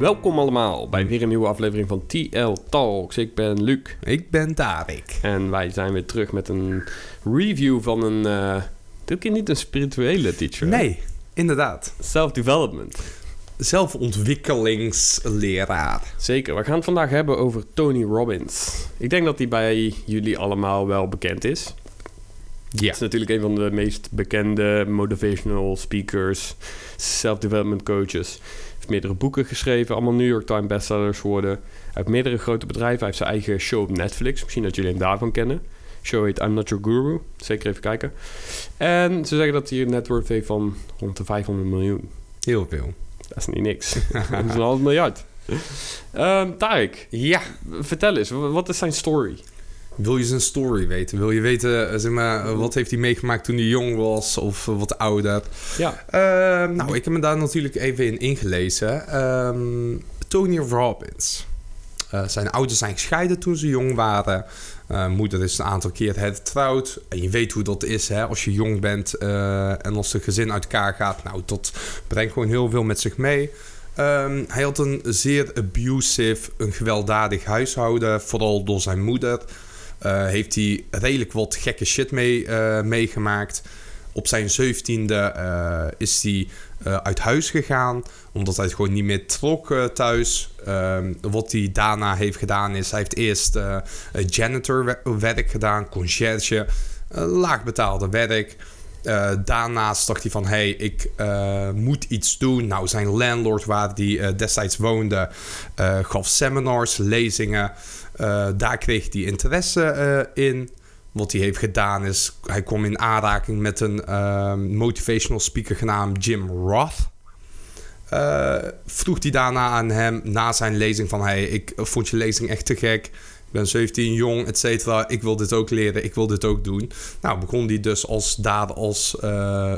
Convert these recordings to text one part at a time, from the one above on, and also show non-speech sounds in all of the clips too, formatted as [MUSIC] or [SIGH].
Welkom allemaal bij weer een nieuwe aflevering van TL Talks. Ik ben Luc Ik ben Tarek. en wij zijn weer terug met een review van een, eh dit keer niet een spirituele teacher. Nee, inderdaad. Self-development. Zelfontwikkelingsleraar. Zeker. We gaan het vandaag hebben over Tony Robbins. Ik denk dat hij bij jullie allemaal wel bekend is. Ja. Het is natuurlijk een van de meest bekende motivational speakers, self-development coaches. Heeft meerdere boeken geschreven, allemaal New York Times bestsellers geworden. Hij heeft meerdere grote bedrijven. Hij heeft zijn eigen show op Netflix. Misschien dat jullie hem daarvan kennen. Show heet I'm Not Your Guru. Zeker even kijken. En ze zeggen dat hij een net worth heeft van rond de 500 miljoen. Heel veel. Dat is niet niks. [LAUGHS] dat is een half miljard. Ehm Tarek, Ja. vertel eens, wa- wat is zijn story? Wil je zijn story weten? Wil je weten, eh, zeg maar, eh, wat heeft hij meegemaakt toen hij jong was of eh, wat ouder? Ja, Ehm, nou, ik heb me daar natuurlijk even in ingelezen. Ehm, Tony Robbins. Zijn ouders zijn gescheiden toen ze jong waren. Moeder is een aantal keer hertrouwd. En je weet hoe dat is hè? als je jong bent en als het gezin uit elkaar gaat. Nou, dat brengt gewoon heel veel met zich mee. Ehm, hij had een zeer abusive, een gewelddadig huishouden. Vooral door zijn moeder. Eh, heeft hij redelijk wat gekke shit mee, eh, meegemaakt. Op zijn zeventiende eh is hij uit huis gegaan. Omdat hij het gewoon niet meer trok thuis. Ehm, wat hij daarna heeft gedaan is... Hij heeft eerst janitorwerk gedaan. Conciërge. laagbetaalde werk. Eh, daarnaast dacht hij van... hey, ik moet iets doen. Nou, zijn landlord waar hij destijds woonde... gaf seminars, lezingen. Eh, daar kreeg hij interesse eh, in. Wat hij heeft gedaan is, hij kwam in aanraking met een ehm, motivational speaker genaamd Jim Roth. Eh, vroeg hij daarna aan hem na zijn lezing van... Hey, ik vond je lezing echt te gek. Ik ben 17, jong, et cetera. Ik wil dit ook leren, ik wil dit ook doen. Nou, begon hij dus als, daar als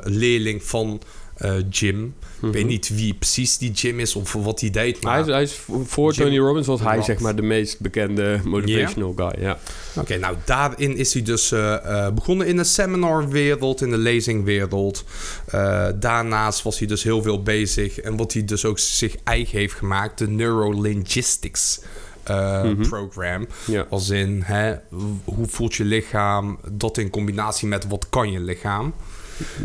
leerling van eh, Jim. Ik weet niet wie precies die Jim is of wat hij deed. Maar hij is, hij is voor- Jim Tony Robbins was hij zeg maar de meest bekende motivational guy. Ja. Oké, nou daarin is hij dus eh, eh, begonnen in de seminarwereld, in de lezingwereld. Eh, daarnaast was hij dus heel veel bezig en wat hij dus ook zich eigen heeft gemaakt, de Neurolinguistics eh, Mhm. program. Ja. Als in, hè, hoe voelt je lichaam, dat in combinatie met wat kan je lichaam.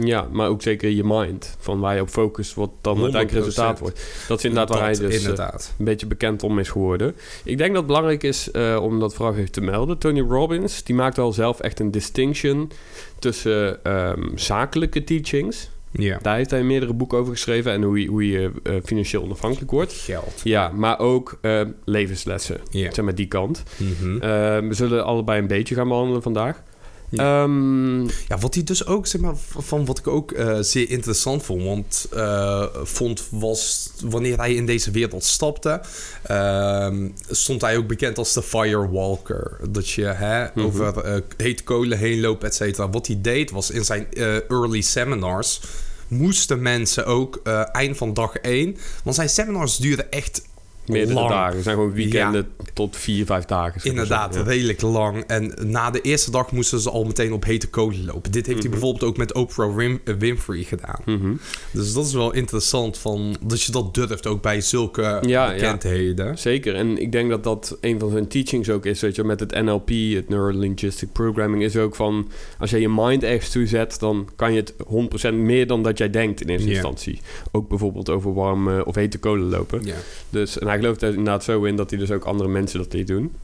Ja, maar ook zeker je mind. Van waar je op focust, wat dan uiteindelijk 100%. resultaat wordt. Dat is inderdaad waar hij Dat dus eh, een beetje bekend om is geworden. Ik denk dat het belangrijk is eh, om dat vooral even te melden. Tony Robbins, die maakt wel zelf echt een distinction tussen ehm, zakelijke teachings. ja. Daar heeft hij meerdere boeken over geschreven. En hoe je, hoe je eh, financieel onafhankelijk wordt. Geld. Ja, maar ook levenslessen. Ja. Zeg maar die kant. Mhm. Eh, we zullen allebei een beetje gaan behandelen vandaag. Ja. Ehm, Ja, wat hij dus ook, zeg maar, van wat ik ook eh, zeer interessant vond, want, eh, vond, was wanneer hij in deze wereld stapte, ehm, stond hij ook bekend als de Firewalker. Dat je hè, Mhm. over eh heet kolen heen loopt, et cetera. Wat hij deed was in zijn early seminars moesten mensen ook eind van dag één, want zijn seminars duurden echt meerdere lang. dagen. Het zijn gewoon weekenden tot vier, vijf dagen. Inderdaad, ja. redelijk lang. En na de eerste dag moesten ze al meteen op hete kolen lopen. Dit heeft hij Mhm. bijvoorbeeld ook met Oprah Win- eh, Winfrey gedaan. Mhm. Dus dat is wel interessant van, dat je dat durft ook bij zulke ja. bekendheden. Zeker. En ik denk dat dat een van zijn teachings ook is. Weet je, met het NLP, het Neuro Linguistic Programming, is ook van... als je je mind ergens toe zet, dan kan je het 100% meer dan dat jij denkt in eerste instantie. Ook bijvoorbeeld over warme of hete kolen lopen. Ja. Dus, en hij gelooft er inderdaad zo in dat hij dus ook andere mensen dat liet doen.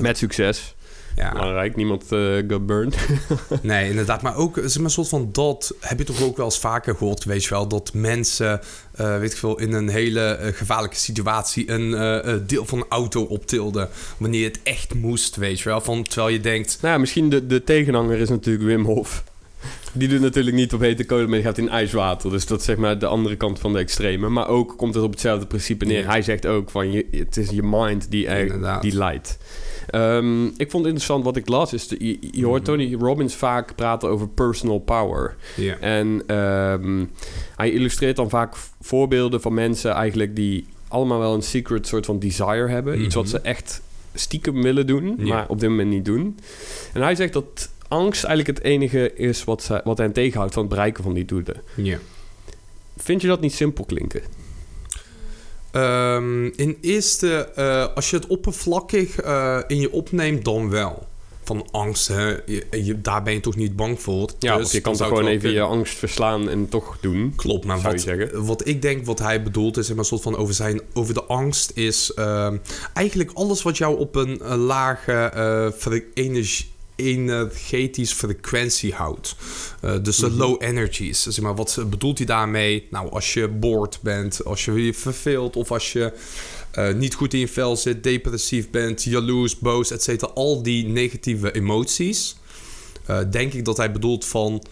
Met succes. ja. Belangrijk. Niemand eh got burned. [LAUGHS] Nee, inderdaad. Maar ook, zeg maar, een soort van dat heb je toch ook wel eens vaker gehoord, weet je wel. Dat mensen, eh, weet ik veel, in een hele eh, gevaarlijke situatie een deel van een auto optilden. Wanneer het echt moest, weet je wel. Van, terwijl je denkt, nou ja, misschien de, de tegenhanger is natuurlijk Wim Hof. Die doet natuurlijk niet op hete kolen, maar die gaat in ijswater. Dus dat is zeg maar de andere kant van de extreme. Maar ook komt het op hetzelfde principe neer. Hij zegt ook van, je, het is je mind die, er- die leidt. Ehm, ik vond het interessant wat ik las. Is de, je, je hoort Mhm. Tony Robbins vaak praten over personal power. ja. En ehm, hij illustreert dan vaak voorbeelden van mensen eigenlijk die allemaal wel een secret soort van desire hebben. Iets wat Mhm. ze echt stiekem willen doen, maar op dit moment niet doen. En hij zegt dat angst eigenlijk het enige is wat, ze, wat hen tegenhoudt van het bereiken van die doelen. ja. Vind je dat niet simpel klinken? Ehm, in eerste, eh, als je het oppervlakkig eh, in je opneemt, dan wel. Van angst, hè? Je, je- daar ben je toch niet bang voor. Ja, Dus of je kan toch gewoon even je angst verslaan en toch doen. Klopt, maar wat, wat ik denk wat hij bedoelt is, een soort van over, zijn, over de angst, is ehm, eigenlijk alles wat jou op een, lage eh, energie energetisch frequentie houdt. Eh, dus de Mhm. low energies. Zeg maar, wat bedoelt hij daarmee? Nou, als je bored bent, als je je verveelt of als je eh, niet goed in je vel zit, depressief bent, jaloers, boos, et cetera. Al die negatieve emoties. eh, denk ik dat hij bedoelt van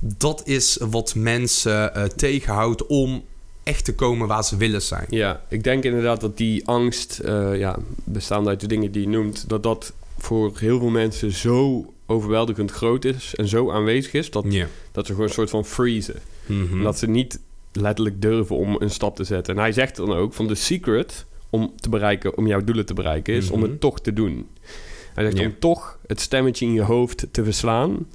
dat is wat mensen tegenhoudt om echt te komen waar ze willen zijn. Ja, ik denk inderdaad dat die angst, ja, bestaande uit de dingen die je noemt, dat dat voor heel veel mensen zo overweldigend groot is en zo aanwezig is, dat, Ja. dat ze gewoon een soort van freezen. Mhm. En dat ze niet letterlijk durven om een stap te zetten. En hij zegt dan ook van de secret om te bereiken, om jouw doelen te bereiken, is om Mhm. het toch te doen. Hij zegt Ja. om toch het stemmetje in je hoofd te verslaan.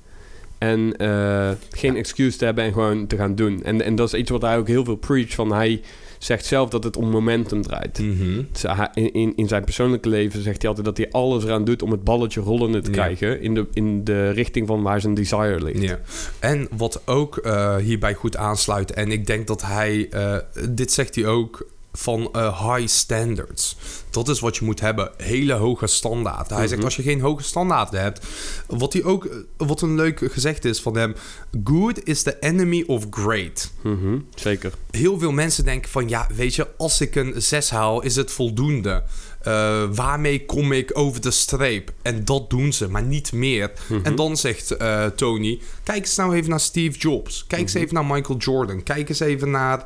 En eh, geen excuse te hebben en gewoon te gaan doen. En, en dat is iets wat hij ook heel veel preach. Van hij zegt zelf dat het om momentum draait. Mhm. Dus in, in, in zijn persoonlijke leven zegt hij altijd dat hij alles eraan doet om het balletje rollende te Ja. krijgen. In de, in de richting van waar zijn desire ligt. Ja. En wat ook eh, hierbij goed aansluit, en ik denk dat hij, eh, dit zegt hij ook van eh, high standards. Dat is wat je moet hebben, hele hoge standaarden. Hij zegt Mhm. als je geen hoge standaarden hebt, wat hij ook, eh, wat een leuk gezegd is van hem, good is the enemy of great. Mhm, zeker. heel veel mensen denken van ja, weet je, als ik een 6 haal, is het voldoende. Eh, waarmee kom ik over de streep? En dat doen ze, maar niet meer. Mhm. En dan zegt Tony: Kijk eens nou even naar Steve Jobs. Kijk eens even naar Michael Jordan. Kijk eens even naar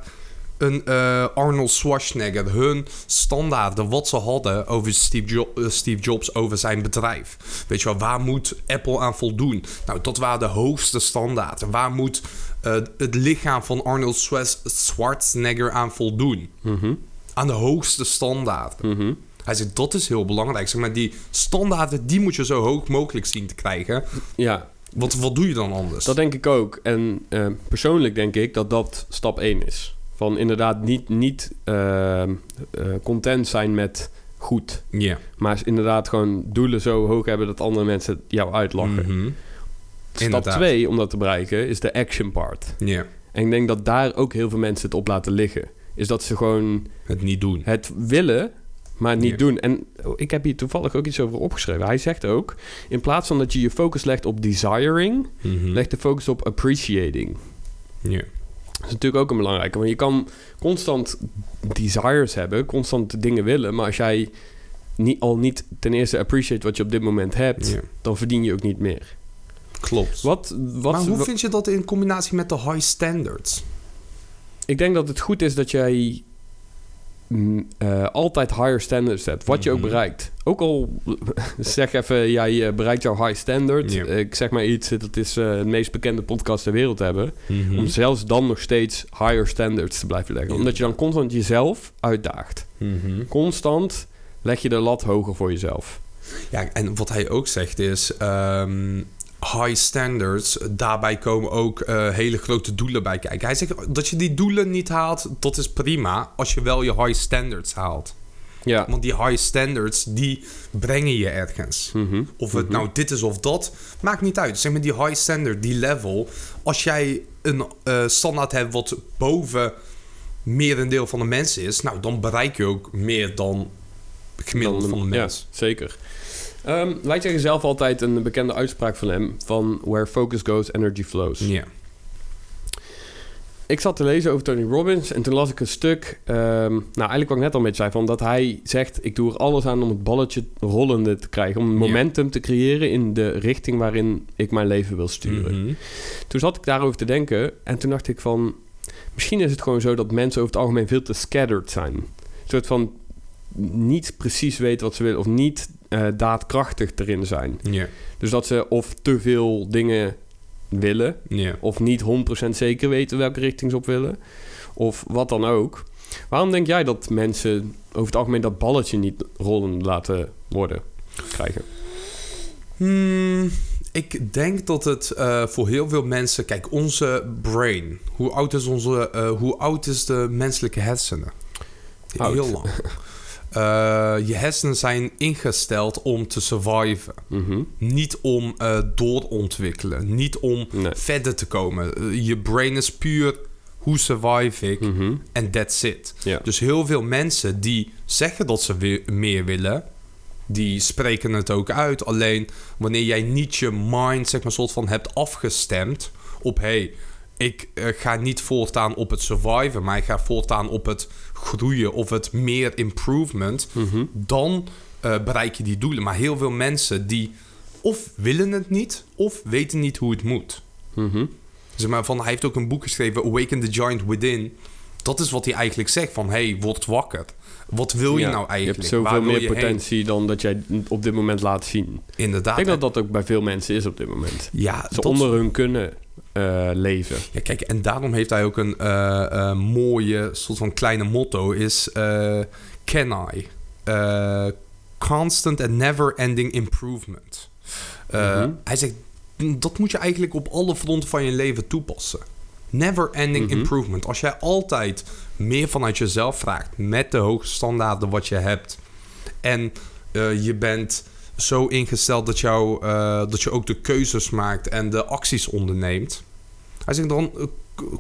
een eh, Arnold Schwarzenegger. Hun standaarden, wat ze hadden over Steve, Jo- eh, Steve Jobs, over zijn bedrijf. Weet je wel, waar moet Apple aan voldoen? Nou, dat waren de hoogste standaarden. Waar moet eh, het lichaam van Arnold Schwarzenegger aan voldoen? Mhm, Aan de hoogste standaarden. mhm. Hij zegt, dat is heel belangrijk. Zeg maar, die standaarden, die moet je zo hoog mogelijk zien te krijgen. Ja, Want wat doe je dan anders? Dat denk ik ook. En persoonlijk denk ik dat dat stap 1 is. Van inderdaad niet, niet eh, eh, content zijn met goed. Ja. Maar inderdaad gewoon doelen zo hoog hebben dat andere mensen jou uitlachen. Mhm. Stap Inderdaad. 2 om dat te bereiken is de action part. Ja. En ik denk dat daar ook heel veel mensen het op laten liggen. Is dat ze gewoon Het niet doen. het willen, maar het niet doen. En oh, ik heb hier toevallig ook iets over opgeschreven. Hij zegt ook, in plaats van dat je je focus legt op desiring... Mhm. leg de focus op appreciating. Ja. Dat is natuurlijk ook een belangrijke. Want je kan constant desires hebben, constant dingen willen. Maar als jij niet, al niet ten eerste appreciate wat je op dit moment hebt, dan verdien je ook niet meer. Klopt. Wat, wat, maar hoe vind je dat in combinatie met de high standards? Ik denk dat het goed is dat jij eh, altijd higher standards hebt. Wat je ook Mhm. bereikt. Ook al [LAUGHS] zeg even, jij eh, bereikt jouw high standard. Ik zeg maar iets, dat is eh het meest bekende podcast ter wereld hebben. Mhm. Om zelfs dan nog steeds higher standards te blijven leggen. Omdat je dan constant jezelf uitdaagt. Mhm. Constant leg je de lat hoger voor jezelf. Ja, en wat hij ook zegt is... ehm, high standards, daarbij komen ook eh, hele grote doelen bij kijken. Hij zegt dat je die doelen niet haalt, dat is prima... als je wel je high standards haalt. Ja. Want die high standards, die brengen je ergens. Mhm. Of het Mhm. nou dit is of dat, maakt niet uit. Zeg maar die high standard, die level. Als jij een eh, standaard hebt wat boven merendeel van de mensen is, nou dan bereik je ook meer dan gemiddeld Dan- van de ja, mens. zeker. Ehm wij zeggen zelf altijd een bekende uitspraak van hem: van where focus goes, energy flows. Ja. Ik zat te lezen over Tony Robbins en toen las ik een stuk. ehm, nou, eigenlijk wat ik net al beetje zei, van dat hij zegt: Ik doe er alles aan om het balletje rollende te krijgen. Om momentum te creëren in de richting waarin ik mijn leven wil sturen. Mhm. Toen zat ik daarover te denken en toen dacht ik van... Misschien is het gewoon zo dat mensen over het algemeen veel te scattered zijn. Een soort van niet precies weten wat ze willen... of niet eh, daadkrachtig erin zijn. Dus dat ze of te veel dingen willen... Of niet 100% zeker weten welke richting ze op willen... of wat dan ook. Waarom denk jij dat mensen over het algemeen dat balletje niet rollen laten worden krijgen? Hmm, ik denk dat het eh, voor heel veel mensen... Kijk, onze brain. Hoe oud is, onze, eh, hoe oud is de menselijke hersenen? Oud. Heel lang. [LAUGHS] Eh, je hersenen zijn ingesteld om te surviven. Mhm. Niet om eh doorontwikkelen. Niet om Nee. verder te komen. Eh, je brain is puur hoe survive ik Mhm. en that's it. Dus heel veel mensen die zeggen dat ze weer meer willen, die spreken het ook uit. Alleen wanneer jij niet je mind, zeg maar, soort van hebt afgestemd op hey, ik ga niet voortaan op het surviven, maar ik ga voortaan op het groeien of het meer improvement, Mhm. dan eh, bereik je die doelen. Maar heel veel mensen die of willen het niet, of weten niet hoe het moet. Mhm. Zeg maar, van, hij heeft ook een boek geschreven, Awaken the Giant Within. Dat is wat hij eigenlijk zegt van, hey, word wakker. Wat wil je Ja, nou eigenlijk? Je hebt zoveel meer je heen? potentie dan dat jij op dit moment laat zien. Inderdaad. Ik denk dat dat ook bij veel mensen is op dit moment. ja, Ze onder hun kunnen eh, leven. ja, kijk, en daarom heeft hij ook een eh, eh, mooie soort van kleine motto is... can I? Constant and never-ending improvement. Eh, Mhm. Hij zegt, dat moet je eigenlijk op alle fronten van je leven toepassen. Never-ending Mhm. improvement. Als jij altijd meer vanuit jezelf vraagt... met de hoge standaarden wat je hebt... en je bent zo ingesteld dat, jou, dat je ook de keuzes maakt... en de acties onderneemt... Hij zegt dan eh,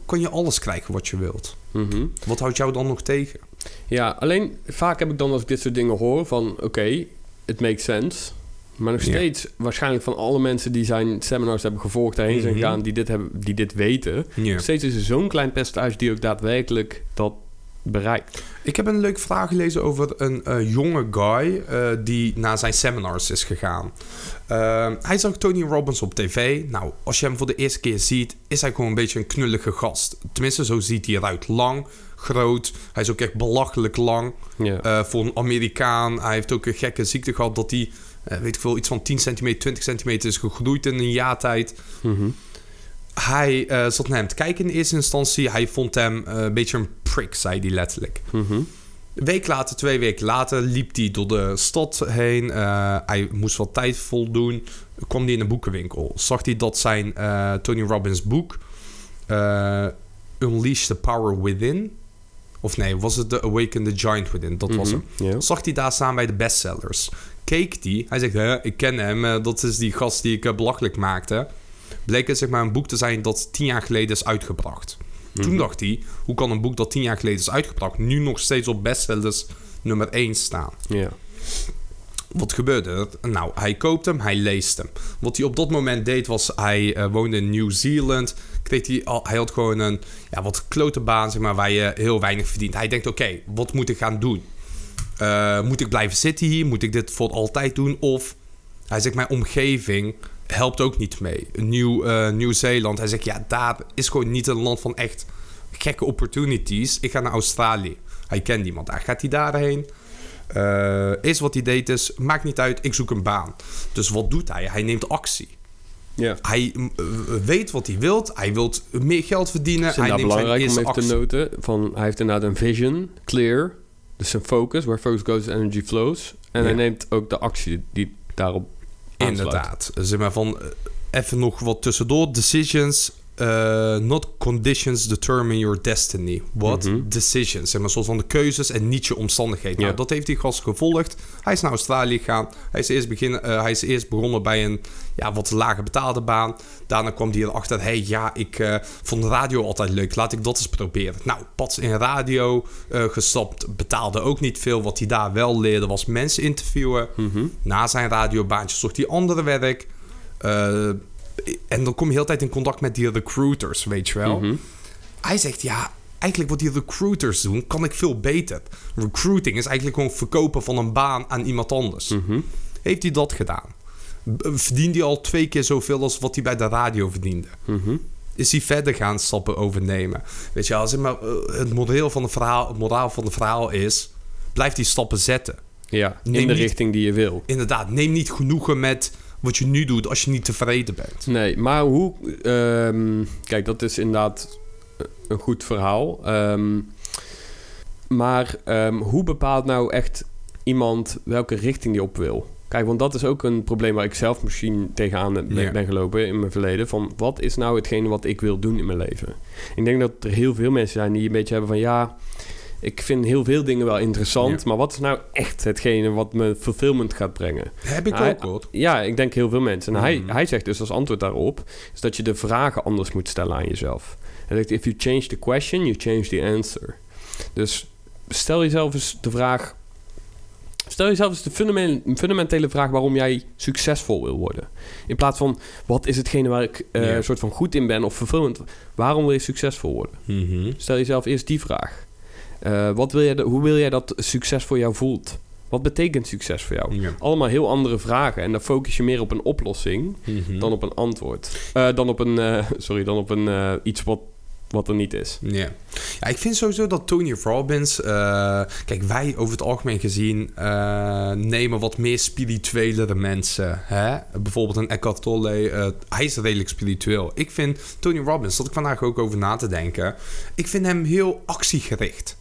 kan je alles krijgen wat je wilt. Mhm. Wat houdt jou dan nog tegen? Ja, alleen vaak heb ik dan als ik dit soort dingen hoor van... oké, het makes sense. Maar nog steeds, waarschijnlijk van alle mensen die zijn seminars hebben gevolgd... daarheen zijn Mhm. gegaan, die dit, hebben, die dit weten... Nog steeds is er zo'n klein percentage die ook daadwerkelijk dat bereikt. Ik heb een leuke vraag gelezen over een eh, jonge guy eh, die naar zijn seminars is gegaan. Eh, hij zag Tony Robbins op tv. Nou, als je hem voor de eerste keer ziet, is hij gewoon een beetje een knullige gast. Tenminste, zo ziet hij eruit. Lang, groot. Hij is ook echt belachelijk lang voor een Amerikaan. Hij heeft ook een gekke ziekte gehad dat hij, weet ik veel, iets van 10 centimeter, 20 centimeter is gegroeid in een jaar tijd. Mhm. Hij eh, zat naar hem te kijken in eerste instantie. Hij vond hem eh, een beetje een prick, zei hij letterlijk. Mhm. Een week later, twee weken later, liep hij door de stad heen. Eh, hij moest wat tijd voldoen. Kwam hij in een boekenwinkel. Zag hij dat zijn Tony Robbins boek... Unleash the Power Within... Of nee, was het The Awaken the Giant Within? Dat was Mhm. hem. Zag hij daar staan bij de bestsellers. Keek die. Hij zegt, Hè, ik ken hem. dat is die gast die ik belachelijk maakte. Bleek het zeg maar een boek te zijn dat tien jaar geleden is uitgebracht. Toen Mhm. dacht hij, hoe kan een boek dat tien jaar geleden is uitgebracht... nu nog steeds op bestsellers nummer 1 staan? Ja. Wat gebeurde er? Nou, hij koopt hem, hij leest hem. Wat hij op dat moment deed was, hij eh, woonde in Nieuw-Zeeland. Kreeg hij, al, hij had gewoon een ja, wat klote baan, zeg maar, waar je heel weinig verdient. Hij denkt, oké, wat moet ik gaan doen? Eh, moet ik blijven zitten hier? Moet ik dit voor altijd doen? Of, hij zegt, mijn omgeving helpt ook niet mee. Nieuw, eh, Nieuw-Zeeland, hij zegt, ja, daar is gewoon niet een land van echt gekke opportunities. Ik ga naar Australië. Hij kent niemand. Daar gaat hij daarheen. Eh eerst wat hij deed is, maakt niet uit, ik zoek een baan. Dus wat doet hij? Hij neemt actie. Ja. Hij eh, weet wat hij wilt. Hij wil meer geld verdienen. Is hij neemt zijn belangrijk om eerste even te noten. Van, hij heeft inderdaad een vision, clear. Dus zijn focus, where focus goes, energy flows. En hij neemt ook de actie die daarop. Inderdaad. Zeg maar van, eh, even nog wat tussendoor. Decisions, eh, not conditions determine your destiny. What? Mhm. Decisions. Zeg maar, soort van de keuzes en niet je omstandigheden. Ja. Nou, dat heeft die gast gevolgd. Hij is naar Australië gegaan. Hij is eerst, beginnen, eh, hij is eerst begonnen bij een ja, wat lager betaalde baan. Daarna kwam hij erachter, hey, ja, ik eh, vond de radio altijd leuk. Laat ik dat eens proberen. Nou, pas in radio eh, gestapt. Betaalde ook niet veel. Wat hij daar wel leerde was mensen interviewen. Mhm. Na zijn radiobaantje zocht hij andere werk. Eh, en dan kom je heel tijd in contact met die recruiters, weet je wel. Mhm. Hij zegt, ja, eigenlijk wat die recruiters doen, kan ik veel beter. Recruiting is eigenlijk gewoon verkopen van een baan aan iemand anders. Mhm. Heeft hij dat gedaan? Verdiende hij al twee keer zoveel als wat hij bij de radio verdiende? Mhm. Is hij verder gaan stappen overnemen? Weet je wel, zeg maar, eh, het model van het verhaal, het moraal van het verhaal is... blijf die stappen zetten. Ja, in de niet- richting die je wil. Inderdaad, neem niet genoegen met wat je nu doet als je niet tevreden bent. Nee, maar hoe... ehm, kijk, dat is inderdaad een goed verhaal. Ehm, maar ehm, hoe bepaalt nou echt iemand welke richting die op wil? Kijk, want dat is ook een probleem waar ik zelf misschien tegenaan ben, gelopen in mijn verleden. Van wat is nou hetgene wat ik wil doen in mijn leven? Ik denk dat er heel veel mensen zijn die een beetje hebben van ja, ik vind heel veel dingen wel interessant, Ja. maar wat is nou echt hetgene wat me fulfillment gaat brengen? Heb ik Hij- ook. Ja, ik denk heel veel mensen. En Mhm. hij, hij zegt dus als antwoord daarop... is dat je de vragen anders moet stellen aan jezelf. Hij zegt, if you change the question, you change the answer. Dus stel jezelf eens de vraag... Stel jezelf eens de fundamen- fundamentele vraag... waarom jij succesvol wil worden. In plaats van, wat is hetgene waar ik Ja. een soort van goed in ben... of fulfillment. Waarom wil je succesvol worden? Mhm. Stel jezelf eerst die vraag. Eh, wat wil jij, hoe wil jij dat succes voor jou voelt? Wat betekent succes voor jou? Ja. Allemaal heel andere vragen. En dan focus je meer op een oplossing Mhm. dan op een antwoord. Eh, dan op een, [LAUGHS] sorry, dan op een iets wat, wat er niet is. Ja. ik vind sowieso dat Tony Robbins... eh, kijk, wij over het algemeen gezien eh, nemen wat meer spirituelere mensen. Hè? Bijvoorbeeld een Eckhart Tolle, eh, hij is redelijk spiritueel. Ik vind Tony Robbins, dat ik vandaag ook over na te denken... ik vind hem heel actiegericht.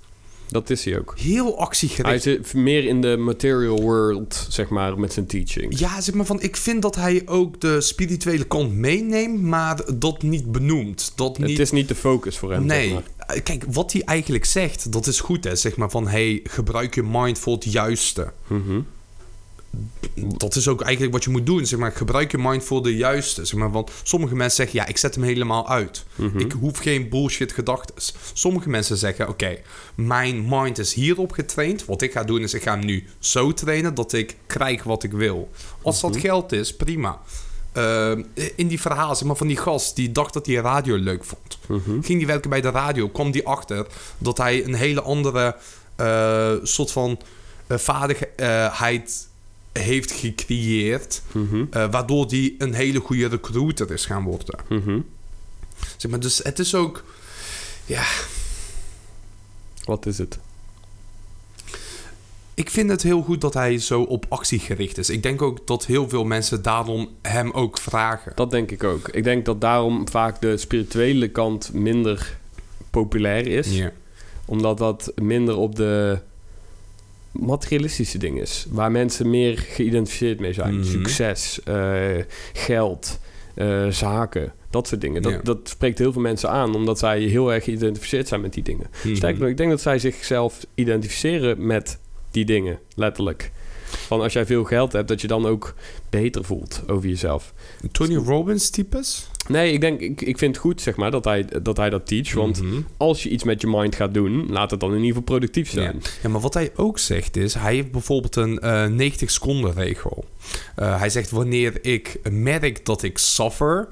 Dat is hij ook. Heel Hij actiegericht. zit meer in de material world, zeg maar, met zijn teaching. Ja, zeg maar van, ik vind dat hij ook de spirituele kant meeneemt, maar dat niet benoemt. Dat niet... Het is niet de focus voor hem, zeg Nee, maar. Eh, kijk, wat hij eigenlijk zegt, dat is goed, hè. Zeg maar van, hey, gebruik je mind voor het juiste. Mhm. Dat is ook eigenlijk wat je moet doen, zeg maar. Gebruik je mind voor de juiste, zeg maar. Want sommige mensen zeggen, ja, ik zet hem helemaal uit. Mhm. Ik hoef geen bullshit gedachten. Sommige mensen zeggen, oké, mijn mind is hierop getraind. Wat ik ga doen is, ik ga hem nu zo trainen dat ik krijg wat ik wil. Als dat Mhm. geld is, prima. Eh, in die verhaal, zeg maar, van die gast die dacht dat hij radio leuk vond. Mhm. Ging die werken bij de radio, kwam die achter dat hij een hele andere eh, soort van eh, vaardigheid heeft gecreëerd. Mhm. eh, waardoor die een hele goede recruiter is gaan worden. Mhm. Zeg maar, dus het is ook. Ja, Wat is het? ik vind het heel goed dat hij zo op actie gericht is. Ik denk ook dat heel veel mensen daarom hem ook vragen. Dat denk ik ook. Ik denk dat daarom vaak de spirituele kant minder populair is. Omdat dat minder op de materialistische dingen is. Waar mensen meer geïdentificeerd mee zijn. Mhm. Succes, eh, geld, eh, zaken. Dat soort dingen. Dat, Ja. dat spreekt heel veel mensen aan. Omdat zij heel erg geïdentificeerd zijn met die dingen. Mhm. Sterker nog, ik denk dat zij zichzelf identificeren met die dingen. Letterlijk. Van als jij veel geld hebt, dat je dan ook beter voelt over jezelf. Tony Robbins types? Nee, ik denk, ik, ik vind het goed, zeg maar, dat hij dat, hij dat teach. Want Mhm. als je iets met je mind gaat doen, laat het dan in ieder geval productief zijn. Ja, maar wat hij ook zegt is, hij heeft bijvoorbeeld een eh 90 seconden regel. Eh, hij zegt wanneer ik merk dat ik suffer,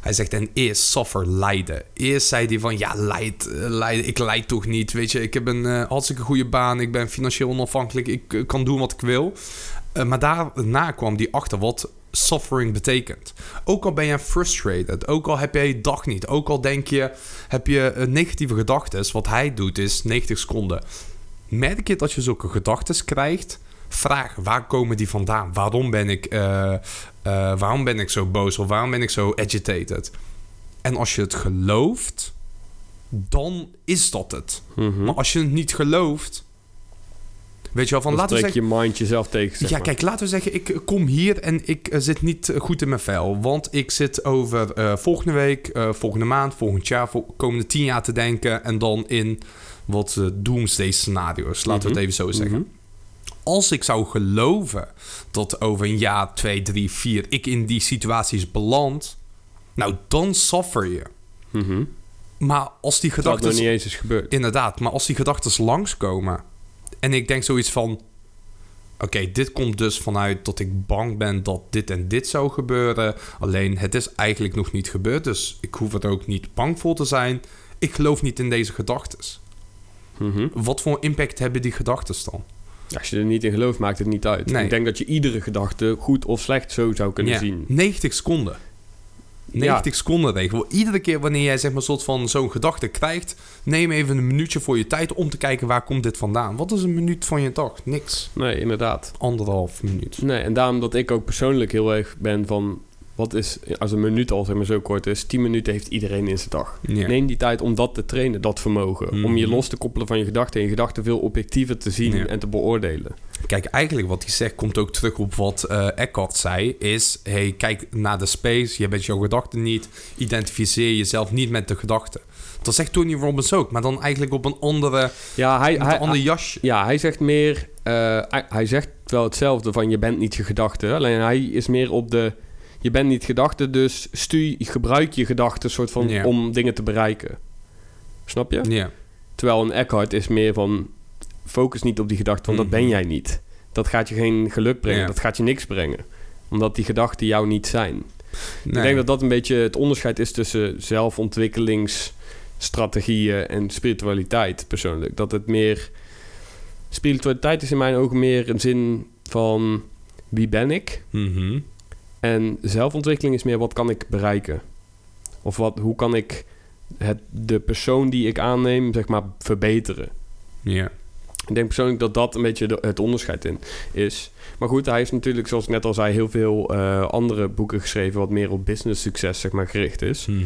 hij zegt en eerst suffer lijden. Eerst zei hij van ja, lijd, eh, lijden, ik lijd toch niet, weet je. Ik heb een eh, hartstikke goede baan, ik ben financieel onafhankelijk, ik eh, kan doen wat ik wil. Maar daarna kwam hij achter wat suffering betekent. Ook al ben je frustrated, ook al heb je je dag niet, ook al denk je, heb je negatieve gedachten. Wat hij doet is 90 seconden. Merk je dat je zulke gedachten krijgt? Vraag, waar komen die vandaan? Waarom ben ik, eh, waarom ben ik zo boos of waarom ben ik zo agitated? En als je het gelooft, dan is dat het. Mhm. Maar als je het niet gelooft, weet je wel, van dan laten we trek zeggen... je mind jezelf tegen, zeg Ja, maar. kijk, laten we zeggen, ik kom hier en ik eh, zit niet eh, goed in mijn vel. Want ik zit over volgende week, volgende maand, volgend jaar, vol- komende tien jaar te denken. En dan in wat doomsday scenario's, laten we Mhm. het even zo zeggen. Mhm. Als ik zou geloven dat over een jaar, twee, drie, vier, ik in die situaties beland. Nou, dan suffer je. Mhm. Maar als die Dat het nog gedachten... niet eens is gebeurd. Inderdaad, maar als die gedachten langskomen en ik denk zoiets van: oké, dit komt dus vanuit dat ik bang ben dat dit en dit zou gebeuren. Alleen het is eigenlijk nog niet gebeurd, dus ik hoef er ook niet bang voor te zijn. Ik geloof niet in deze gedachten. Mhm. Wat voor impact hebben die gedachten dan? Als je er niet in gelooft, maakt het niet uit. Nee. Ik denk dat je iedere gedachte goed of slecht zo zou kunnen Ja, zien. 90 seconden. 90 seconden regel. Iedere keer wanneer jij zeg maar soort van zo'n gedachte krijgt, neem even een minuutje voor je tijd om te kijken waar komt dit vandaan. Wat is een minuut van je dag? Niks. Nee, inderdaad. Anderhalf minuut. Nee, en daarom dat ik ook persoonlijk heel erg ben van... Wat is, als een minuut al zeg maar zo kort is... 10 minuten heeft iedereen in zijn dag. Ja. Neem die tijd om dat te trainen, dat vermogen. Om je Mhm. los te koppelen van je gedachten... en je gedachten veel objectiever te zien Ja. en te beoordelen. Kijk, eigenlijk wat hij zegt komt ook terug op wat eh Eckhart zei. Is, hey, kijk naar de space. Je bent jouw gedachten niet. Identificeer jezelf niet met de gedachten. Dat zegt Tony Robbins ook, maar dan eigenlijk op een andere, Ja, hij, hij, ander jasje. ja, hij zegt meer... eh, hij, hij zegt wel hetzelfde van je bent niet je gedachten. Alleen hij is meer op de... Je bent niet gedachten, dus stuur, gebruik je gedachten soort van om dingen te bereiken. Snap je? Ja. Terwijl een Eckhart is meer van... Focus niet op die gedachten, want dat Mhm. ben jij niet. Dat gaat je geen geluk brengen. Dat gaat je niks brengen. Omdat die gedachten jou niet zijn. Nee. Ik denk dat dat een beetje het onderscheid is tussen zelfontwikkelingsstrategieën en spiritualiteit persoonlijk. Dat het meer. Spiritualiteit is in mijn ogen meer een zin van wie ben ik? Mhm. En zelfontwikkeling is meer wat kan ik bereiken? Of wat, hoe kan ik het, de persoon die ik aanneem, zeg maar, verbeteren? Ja. Ik denk persoonlijk dat dat een beetje de- het onderscheid in is. Maar goed, hij heeft natuurlijk, zoals ik net al zei, heel veel eh, andere boeken geschreven... wat meer op business succes, zeg maar, gericht is. Mhm.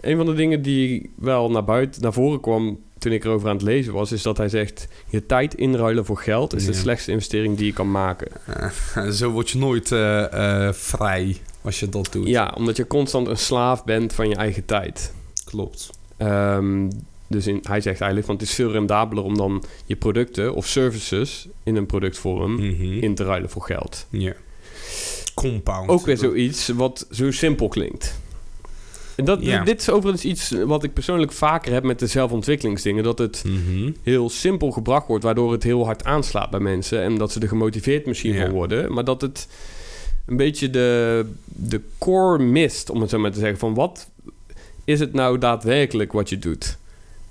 Een van de dingen die wel naar buiten, naar voren kwam toen ik erover aan het lezen was, is dat hij zegt: je tijd inruilen voor geld is de slechtste investering die je kan maken. Eh, zo word je nooit eh, eh, vrij als je dat doet. Ja, omdat je constant een slaaf bent van je eigen tijd. Klopt. Ehm, dus in, hij zegt eigenlijk: want het is veel rendabeler om dan je producten of services in een productvorm Mhm. in te ruilen voor geld. Ja. Compound. Ook weer zoiets wat zo simpel klinkt. En dat, Ja. dit is overigens iets wat ik persoonlijk vaker heb met de zelfontwikkelingsdingen. Dat het Mhm. heel simpel gebracht wordt, waardoor het heel hard aanslaat bij mensen en dat ze er gemotiveerd misschien Ja. van worden, maar dat het een beetje de, de core mist, om het zo maar te zeggen, van wat is het nou daadwerkelijk wat je doet?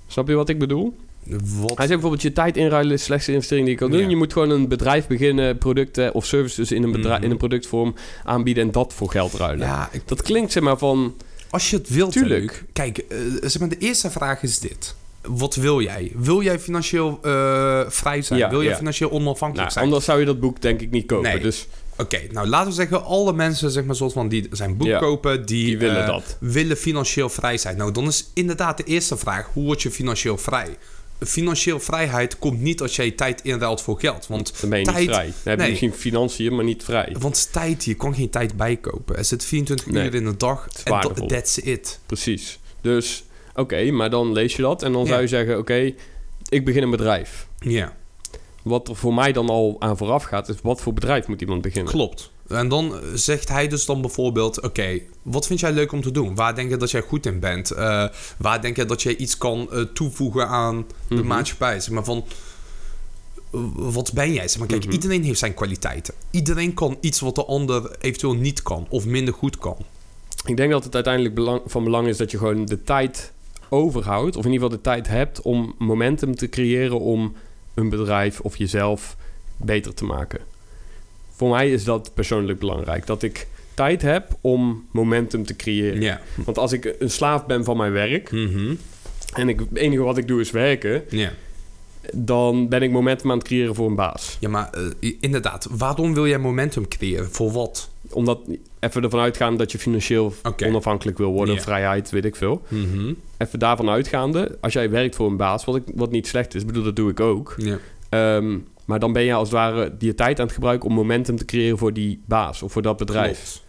Snap je wat ik bedoel? Wat? Hij zegt bijvoorbeeld je tijd inruilen is de slechtste investering die je kan doen. Ja. Je moet gewoon een bedrijf beginnen, producten of services in een, bedrijf, Mhm. in een productvorm aanbieden en dat voor geld ruilen. Ja, ik- Dat klinkt zeg maar van, als je het wilt, Tuurlijk. Luc. Kijk, eh, zeg maar, de eerste vraag is dit. Wat wil jij? Wil jij financieel eh, vrij zijn? Ja, wil jij ja. financieel onafhankelijk nou, zijn? anders zou je dat boek denk ik niet kopen. Nee. Dus Oké, nou laten we zeggen, alle mensen zeg maar, soort van, die zijn boek Ja. kopen, die, die willen eh, dat. willen financieel vrij zijn. Nou, dan is inderdaad de eerste vraag: hoe word je financieel vrij? Financieel vrijheid komt niet als jij tijd inruilt voor geld. Want Dan ben je tijd, niet vrij. Dan heb je nee. misschien financiën, maar niet vrij. Want tijd, je kan geen tijd bijkopen. Er zit 24 Nee. uur in de dag en dat- that's it. Precies. Dus, oké, maar dan lees je dat en dan Ja. zou je zeggen... oké, ik begin een bedrijf. Ja, Wat er voor mij dan al aan vooraf gaat... is wat voor bedrijf moet iemand beginnen? klopt. En dan zegt hij dus dan bijvoorbeeld... Oké, wat vind jij leuk om te doen? Waar denk je dat jij goed in bent? Eh, waar denk je dat jij iets kan eh, toevoegen aan de Mhm. maatschappij? Zeg maar van... Wat ben jij? Zeg maar, kijk, Mhm. iedereen heeft zijn kwaliteiten. Iedereen kan iets wat de ander eventueel niet kan. Of minder goed kan. Ik denk dat het uiteindelijk belang, van belang is... dat je gewoon de tijd overhoudt... of in ieder geval de tijd hebt om momentum te creëren... om een bedrijf of jezelf beter te maken. Voor mij is dat persoonlijk belangrijk. Dat ik tijd heb om momentum te creëren. Ja. Want als ik een slaaf ben van mijn werk... Mhm. en ik, het enige wat ik doe is werken... Ja. dan ben ik momentum aan het creëren voor een baas. Ja, maar eh, inderdaad. Waarom wil jij momentum creëren? Voor wat? Omdat even ervan uitgaan dat je financieel onafhankelijk wil worden, vrijheid, weet ik veel. Mhm. Even daarvan uitgaande, als jij werkt voor een baas, wat, ik, wat niet slecht is, bedoel, dat doe ik ook. Ja. Maar dan ben je als het ware je tijd aan het gebruiken om momentum te creëren voor die baas of voor dat bedrijf. Klopt.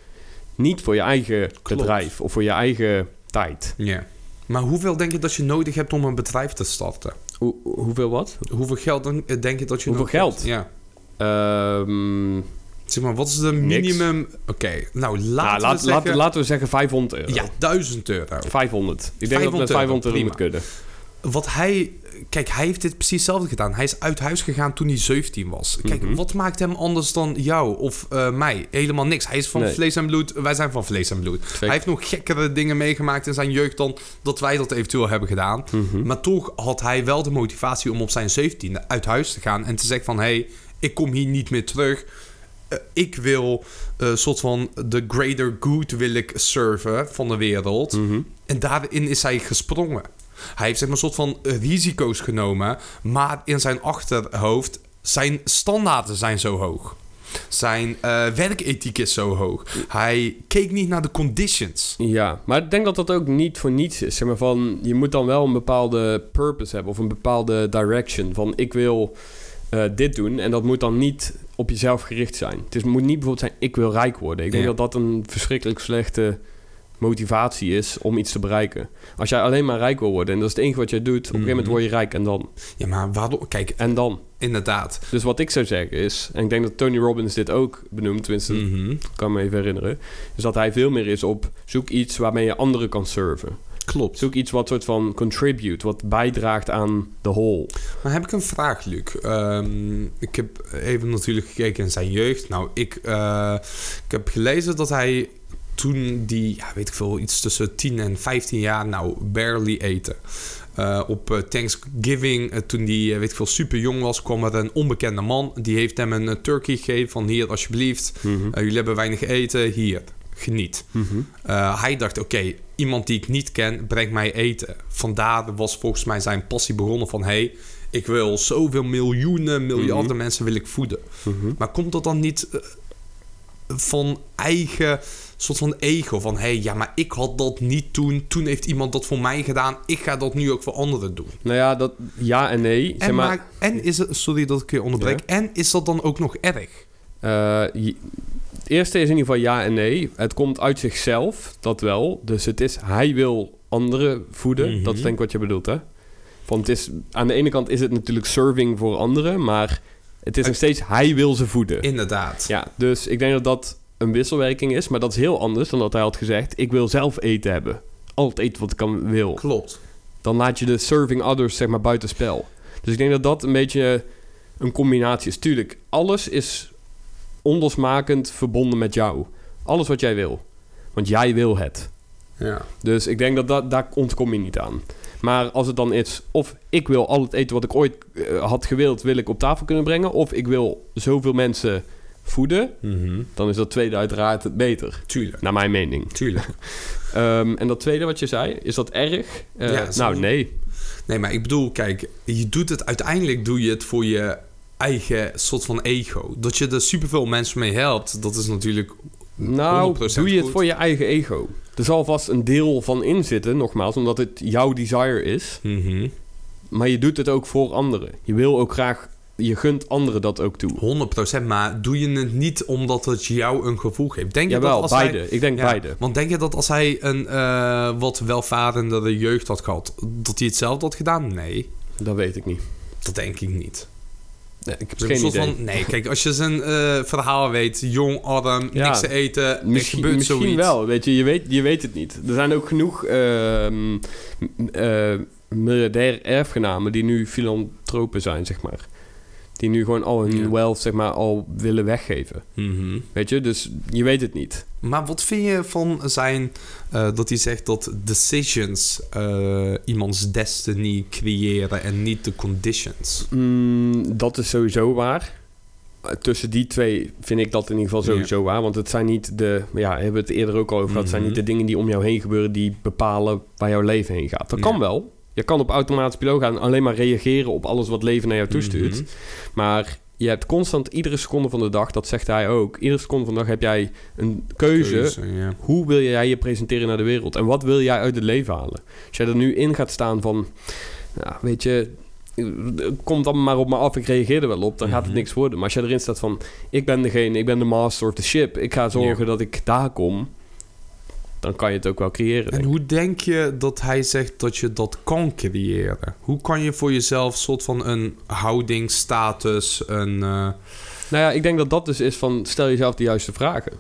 Niet voor je eigen Klopt. bedrijf of voor je eigen tijd. Ja. Maar hoeveel denk je dat je nodig hebt om een bedrijf te starten? Hoe, hoeveel wat? Hoeveel geld eh, denk je dat je Hoeveel nodig geld? hebt? Ja. Ehm, Zeg maar, wat is de minimum... Oké, nou laten nou, we laat, zeggen... laten, laten we zeggen 500 euro. Ja, 1000 euro. 500. Ik denk dat 500 met 500 euro euro, moet kunnen. Wat hij... Kijk, hij heeft dit precies hetzelfde gedaan. Hij is uit huis gegaan toen hij 17 was. Kijk, Mhm. wat maakt hem anders dan jou of eh, mij? Helemaal niks. Hij is van Nee. vlees en bloed. Wij zijn van vlees en bloed. Zeker. Hij heeft nog gekkere dingen meegemaakt in zijn jeugd dan dat wij dat eventueel hebben gedaan. Mhm. Maar toch had hij wel de motivatie om op zijn 17e uit huis te gaan en te zeggen van... hé, hey, ik kom hier niet meer terug. Eh, ik wil een soort van de greater good wil ik serven van de wereld. Mhm. En daarin is hij gesprongen. Hij heeft zeg maar, een soort van risico's genomen, maar in zijn achterhoofd zijn standaarden zijn zo hoog. Zijn eh, werkethiek is zo hoog. Hij keek niet naar de conditions. Ja, maar ik denk dat dat ook niet voor niets is. Zeg maar van, je moet dan wel een bepaalde purpose hebben of een bepaalde direction. Van ik wil eh, dit doen en dat moet dan niet op jezelf gericht zijn. Het is, moet niet bijvoorbeeld zijn ik wil rijk worden. Ik denk Ja. dat dat een verschrikkelijk slechte motivatie is om iets te bereiken. Als jij alleen maar rijk wil worden en dat is het enige wat jij doet, op een gegeven moment Mhm. word je rijk en dan. Ja, maar waarom? Kijk, En dan. inderdaad. Dus wat ik zou zeggen is, en ik denk dat Tony Robbins dit ook benoemt, tenminste, Mhm. ik kan me even herinneren, is dat hij veel meer is op zoek iets waarmee je anderen kan serven. Klopt. Zoek iets wat soort van contribute, wat bijdraagt aan de whole. Maar heb ik een vraag, Luc? Ehm, ik heb even natuurlijk gekeken in zijn jeugd. Nou, ik, eh, ik heb gelezen dat hij toen die, ja, weet ik veel, iets tussen 10 en 15 jaar, nou, barely eten. Eh, op eh, Thanksgiving, eh, toen die, weet ik veel, super jong was, kwam er een onbekende man. Die heeft hem een turkey gegeven van hier, alsjeblieft. Mhm. Jullie hebben weinig eten, hier, geniet. Mhm. Hij dacht, oké, iemand die ik niet ken, brengt mij eten. Vandaar was volgens mij zijn passie begonnen van... hey, ik wil zoveel miljoenen, miljarden Mhm. mensen wil ik voeden. Maar komt dat dan niet van eigen soort van ego? Van, hé, hey, ja, maar ik had dat niet toen. Toen heeft iemand dat voor mij gedaan. Ik ga dat nu ook voor anderen doen. Nou ja, dat, ja en nee. Zeg En, maar, maar, en is het... Sorry dat ik je onderbreek. En is dat dan ook nog erg? eh, je- het eerste is in ieder geval ja en nee. Het komt uit zichzelf, dat wel. Dus het is, hij wil anderen voeden. Mhm. Dat is denk ik wat je bedoelt, hè? Want het is, aan de ene kant is het natuurlijk serving voor anderen, maar het is nog steeds, hij wil ze voeden. Inderdaad. Ja, dus ik denk dat dat een wisselwerking is, maar dat is heel anders dan dat hij had gezegd, ik wil zelf eten hebben. Al het eten wat ik kan wil. Klopt. Dan laat je de serving others zeg maar buitenspel. Dus ik denk dat dat een beetje een combinatie is. Tuurlijk, alles is onlosmakend verbonden met jou. Alles wat jij wil. Want jij wil het. Ja. Dus ik denk dat, dat daar ontkom je niet aan. Maar als het dan is, of ik wil al het eten wat ik ooit eh, had gewild, wil ik op tafel kunnen brengen. Of ik wil zoveel mensen voeden, Mhm. dan is dat tweede uiteraard het beter. Tuurlijk. Naar mijn mening. Tuurlijk. [LAUGHS] Ehm, en dat tweede wat je zei, is dat erg? Eh, Ja, nou, nee. Nee, maar ik bedoel, kijk, je doet het uiteindelijk doe je het voor je eigen soort van ego. Dat je er superveel mensen mee helpt, dat is natuurlijk Nou, 100% doe je het voor je eigen ego. Er zal vast een deel van in zitten, nogmaals, omdat het jouw desire is. Mhm. Maar je doet het ook voor anderen. Je wil ook graag, je gunt anderen dat ook toe. 100%, maar doe je het niet omdat het jou een gevoel geeft? Denk je dat als hij- beide. Ik denk Ja, beide. Want denk je dat als hij een eh, wat welvarendere jeugd had gehad, dat hij hetzelfde had gedaan? Nee, Dat weet ik niet. dat denk ik niet. Nee, ik heb Dus geen een soort idee. van, nee, kijk, als je zijn eh, verhaal weet, jong, arm, Ja, niks te eten, Misschien, gebeurt misschien zoiets. wel, weet je, je weet, je weet het niet. Er zijn ook genoeg eh, miljardair erfgenamen die nu filantropen zijn, zeg maar. Die nu gewoon al hun Ja. wealth, zeg maar, al willen weggeven. Mhm. Weet je, dus je weet het niet. Maar wat vind je van zijn eh, dat hij zegt dat decisions eh, iemands destiny creëren en niet de conditions? Mm, dat is sowieso waar. Eh, Tussen die twee vind ik dat in ieder geval sowieso waar. Want het zijn niet de... Ja, we hebben het eerder ook al over gehad. Het zijn Mhm. niet de dingen die om jou heen gebeuren... die bepalen waar jouw leven heen gaat. Dat Ja. kan wel. Je kan op automatisch piloot gaan... en alleen maar reageren op alles wat leven naar jou toestuurt. Mhm. Maar je hebt constant iedere seconde van de dag... dat zegt hij ook... iedere seconde van de dag heb jij een keuze... Keuze, ja. Hoe wil jij je presenteren naar de wereld? En wat wil jij uit het leven halen? Als jij er nu in gaat staan van... Weet je... Komt dan maar op me af, ik reageer er wel op. Dan gaat het Mhm. niks worden. Maar als jij erin staat van... Ik ben degene, ik ben de master of the ship. Ik ga zorgen dat ik daar kom. Dan kan je het ook wel creëren. En ik. hoe denk je dat hij zegt dat je dat kan creëren? Hoe kan je voor jezelf soort van een houding, status, een... eh, Nou ja, ik denk dat dat dus is van... Stel jezelf de juiste vragen.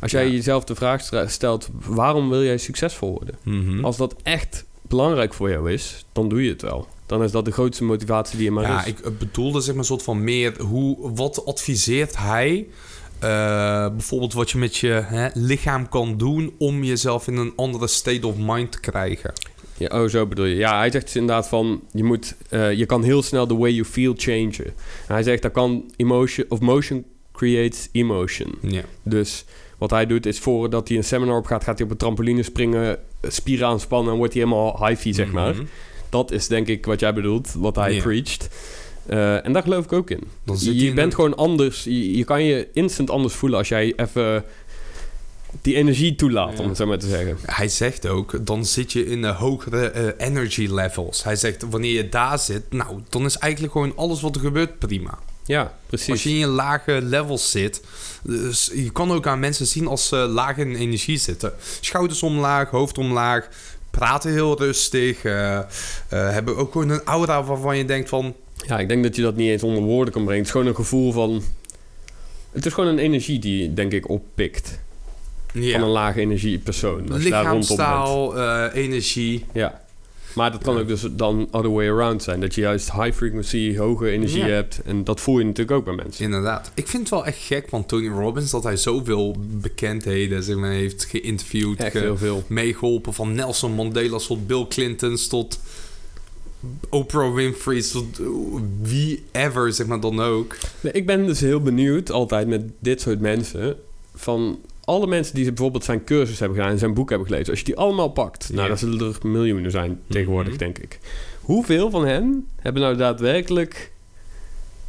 Als jij Ja. jezelf de vraag stelt... Waarom wil jij succesvol worden? mhm. Als dat echt belangrijk voor jou is... Dan doe je het wel. Dan is dat de grootste motivatie die je maar ja, is. ik eh, bedoelde zeg maar een soort van meer hoe, wat adviseert hij? Eh, bijvoorbeeld wat je met je hè, lichaam kan doen om jezelf in een andere state of mind te krijgen. Ja, oh, zo bedoel je. Ja, hij zegt dus inderdaad van... Je, moet, eh, je kan heel snel the way you feel changen. En hij zegt dat kan emotion... Of motion creates emotion. Ja. Dus wat hij doet is voordat hij een seminar op gaat... gaat hij op een trampoline springen, eh, spieren aanspannen... en wordt hij helemaal high zeg maar. Mhm. Dat is denk ik wat jij bedoelt, wat hij Ja. preacht. Eh, en daar geloof ik ook in. Dan zit Je, je in bent een- gewoon anders. Je, je kan je instant anders voelen als jij even die energie toelaat, Ja. om het zo maar te zeggen. Hij zegt ook, dan zit je in de hogere eh, energy levels. Hij zegt, wanneer je daar zit, nou, dan is eigenlijk gewoon alles wat er gebeurt prima. Ja, precies. Als je in je lage levels zit. Dus je kan ook aan mensen zien als ze laag in energie zitten. Schouders omlaag, hoofd omlaag. Praten heel rustig. eh, eh, hebben ook gewoon een aura waarvan je denkt van... Ja, ik denk dat je dat niet eens onder woorden kan brengen. Het is gewoon een gevoel van... Het is gewoon een energie die je, denk ik, oppikt. Van een lage energie persoon. Als. Lichaamstaal, eh, energie. Ja. Maar dat kan ook dus dan other way around zijn. Dat je juist high frequency, hoge energie Ja. hebt. En dat voel je natuurlijk ook bij mensen. Inderdaad. Ik vind het wel echt gek van Tony Robbins dat hij zoveel bekendheden zeg maar, heeft geïnterviewd. Echt ge- heel veel. meegeholpen. Van Nelson Mandela's tot Bill Clinton's tot Oprah tot eh, wie ever, zeg maar dan ook. Nee, ik ben dus heel benieuwd altijd met dit soort mensen. Van alle mensen die bijvoorbeeld zijn cursus hebben gedaan en zijn boek hebben gelezen. Als je die allemaal pakt. Ja. Nou, dat zullen er miljoenen zijn tegenwoordig, Mhm. denk ik. Hoeveel van hen hebben nou daadwerkelijk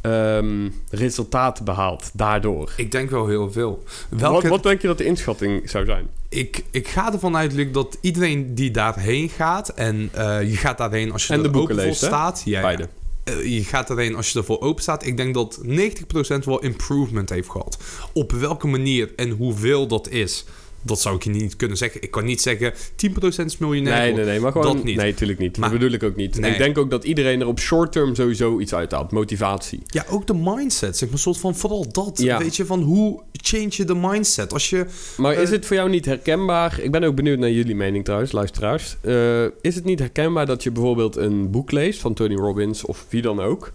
ehm, resultaten behaald daardoor? Ik denk wel heel veel. Wat, Welke, wat denk je dat de inschatting zou zijn? ik, ik ga ervan uit, Luc, dat iedereen die daarheen gaat... en eh, je gaat daarheen als je En er de boeken voor staat. Ja, ja. Beide. Eh, je gaat erheen als je ervoor open staat. Ik denk dat 90% wel improvement heeft gehad. Op welke manier en hoeveel dat is, dat zou ik je niet kunnen zeggen. Ik kan niet zeggen 10% is miljonair. Nee, nee, nee, maar gewoon... Dat niet. Nee, natuurlijk niet. Maar- dat bedoel ik ook niet. Nee. Ik denk ook dat iedereen er op short term sowieso iets uithaalt. Motivatie. Ja, ook de mindset. Zeg maar, soort van vooral dat. Ja. Weet je, van hoe change je de mindset? Als je... Maar is Eh, het voor jou niet herkenbaar? Ik ben ook benieuwd naar jullie mening trouwens, luisteraars. Eh, is het niet herkenbaar dat je bijvoorbeeld een boek leest van Tony Robbins of wie dan ook?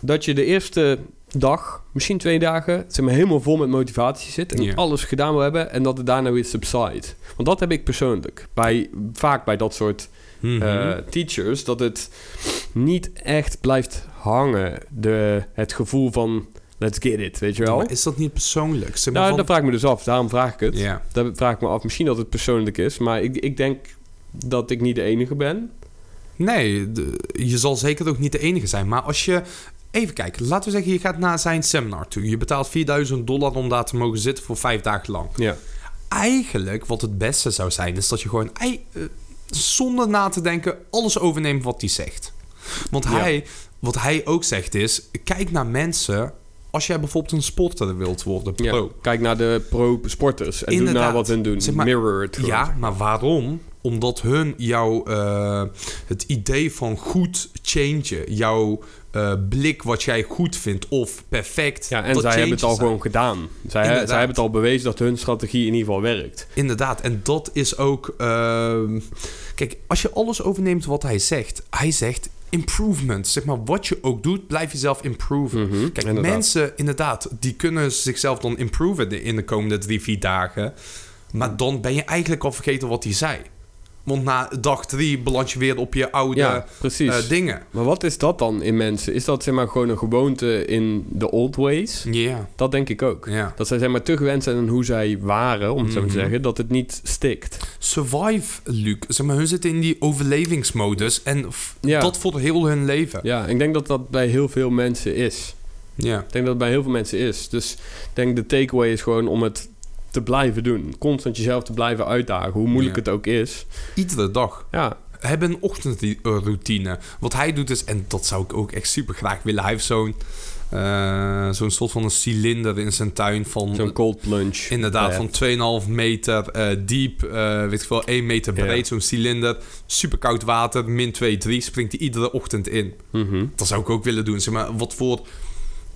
Dat je de eerste dag, misschien twee dagen, zeg maar, helemaal vol met motivatie zit en alles gedaan wil hebben en dat het daarna weer subside. Want dat heb ik persoonlijk. Bij, vaak bij dat soort Mhm. eh, teachers, dat het niet echt blijft hangen. De, het gevoel van let's get it, weet je wel? Maar is dat niet persoonlijk? Zeg maar Nou, van- dat vraag ik me dus af. Daarom vraag ik het. Ja. Daar vraag ik me af. Misschien dat het persoonlijk is. Maar ik, ik denk dat ik niet de enige ben. Nee, de- je zal zeker ook niet de enige zijn. Maar als je... Even kijken, laten we zeggen, je gaat naar zijn seminar toe. Je betaalt 4000 dollar om daar te mogen zitten voor vijf dagen lang. Ja. Eigenlijk, wat het beste zou zijn, is dat je gewoon... ei- eh, zonder na te denken, alles overneemt wat hij zegt. Want Ja. hij, wat hij ook zegt is, kijk naar mensen... Als jij bijvoorbeeld een sporter wilt worden, ja. pro. Kijk naar de pro-sporters. En doe naar wat hun doen. Zeg maar- Mirror het gewoon. Ja, maar waarom? Omdat hun jouw eh, het idee van goed changen, jouw eh, blik wat jij goed vindt of perfect. Ja, en zij hebben het al gewoon gedaan. Zij, zij hebben het al bewezen dat hun strategie in ieder geval werkt. Inderdaad, en dat is ook. ehm, kijk, als je alles overneemt wat hij zegt, hij zegt improvement. Zeg maar, wat je ook doet, blijf jezelf improven. Mhm, Kijk, inderdaad. mensen, inderdaad, die kunnen zichzelf dan improven in de komende drie, vier dagen. Maar dan ben je eigenlijk al vergeten wat hij zei. Want na dag drie beland je weer op je oude Ja, eh, dingen. maar wat is dat dan in mensen? Is dat zeg maar gewoon een gewoonte in de old ways? Ja, Dat denk ik ook. Dat zij zeg maar te gewend zijn aan hoe zij waren, om het zo te Mhm. zeggen, dat het niet stikt. Survive, Luc. Zeg maar, hun zitten in die overlevingsmodus. En Ja. dat voor heel hun leven. Ja, ik denk dat dat bij heel veel mensen is. Ja. Ik denk dat het bij heel veel mensen is. Dus ik denk de takeaway is gewoon om het te blijven doen. Constant jezelf te blijven uitdagen, hoe moeilijk Ja. het ook is. Iedere dag. Ja, Hebben een ochtendroutine. Wat hij doet is, en dat zou ik ook echt super graag willen. Hij heeft zo'n eh, zo'n soort van een cilinder in zijn tuin van... zo'n cold plunge. Inderdaad, Ja. van 2,5 meter eh, diep, eh, weet ik veel, 1 meter Ja. breed, zo'n cilinder. Super koud water, min 2, 3, springt hij iedere ochtend in. Mhm. Dat zou ik ook willen doen. Zeg maar, wat voor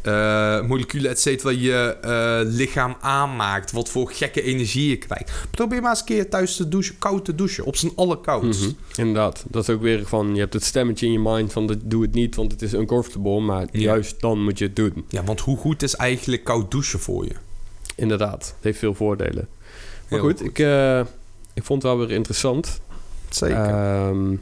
eh, moleculen, et cetera, je eh, lichaam aanmaakt. Wat voor gekke energie je krijgt. Probeer maar eens een keer thuis te douchen, koud te douchen. Op zijn allerkoudst. Mhm. Inderdaad, dat is ook weer van, je hebt het stemmetje in je mind van, dat- doe het niet, want het is uncomfortable. Maar Ja. juist dan moet je het doen. Ja, want hoe goed is eigenlijk koud douchen voor je? Inderdaad, het heeft veel voordelen. Maar goed, Ik, eh, ik vond het wel weer interessant. Zeker. Ehm,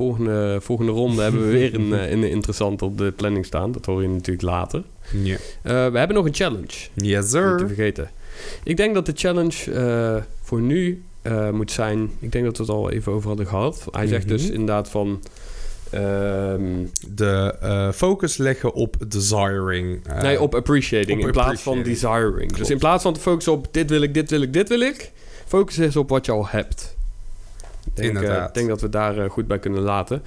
volgende, volgende ronde hebben we [LAUGHS] weer een, eh, een interessant op de planning staan. Dat hoor je natuurlijk later. Eh, we hebben nog een challenge. Yes, Niet te vergeten. Ik denk dat de challenge eh, voor nu moet zijn... Ik denk dat we het al even over hadden gehad. Hij zegt Mhm. dus inderdaad van... ehm, De focus leggen op desiring. nee, op appreciating op in plaats van desiring. Dus in plaats van te focussen op dit wil ik, dit wil ik, dit wil ik... Focus eens op wat je al hebt. Ik denk, eh, ik denk dat we daar eh, goed bij kunnen laten.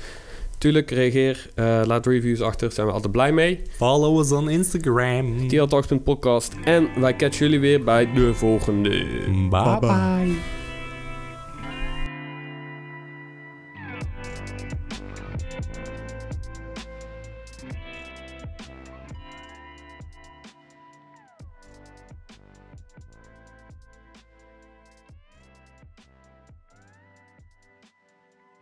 Tuurlijk, reageer. eh, laat reviews achter. Daar zijn we altijd blij mee. Follow us on Instagram. TLTalks.podcast. En wij catchen jullie weer bij de volgende. bye. bye.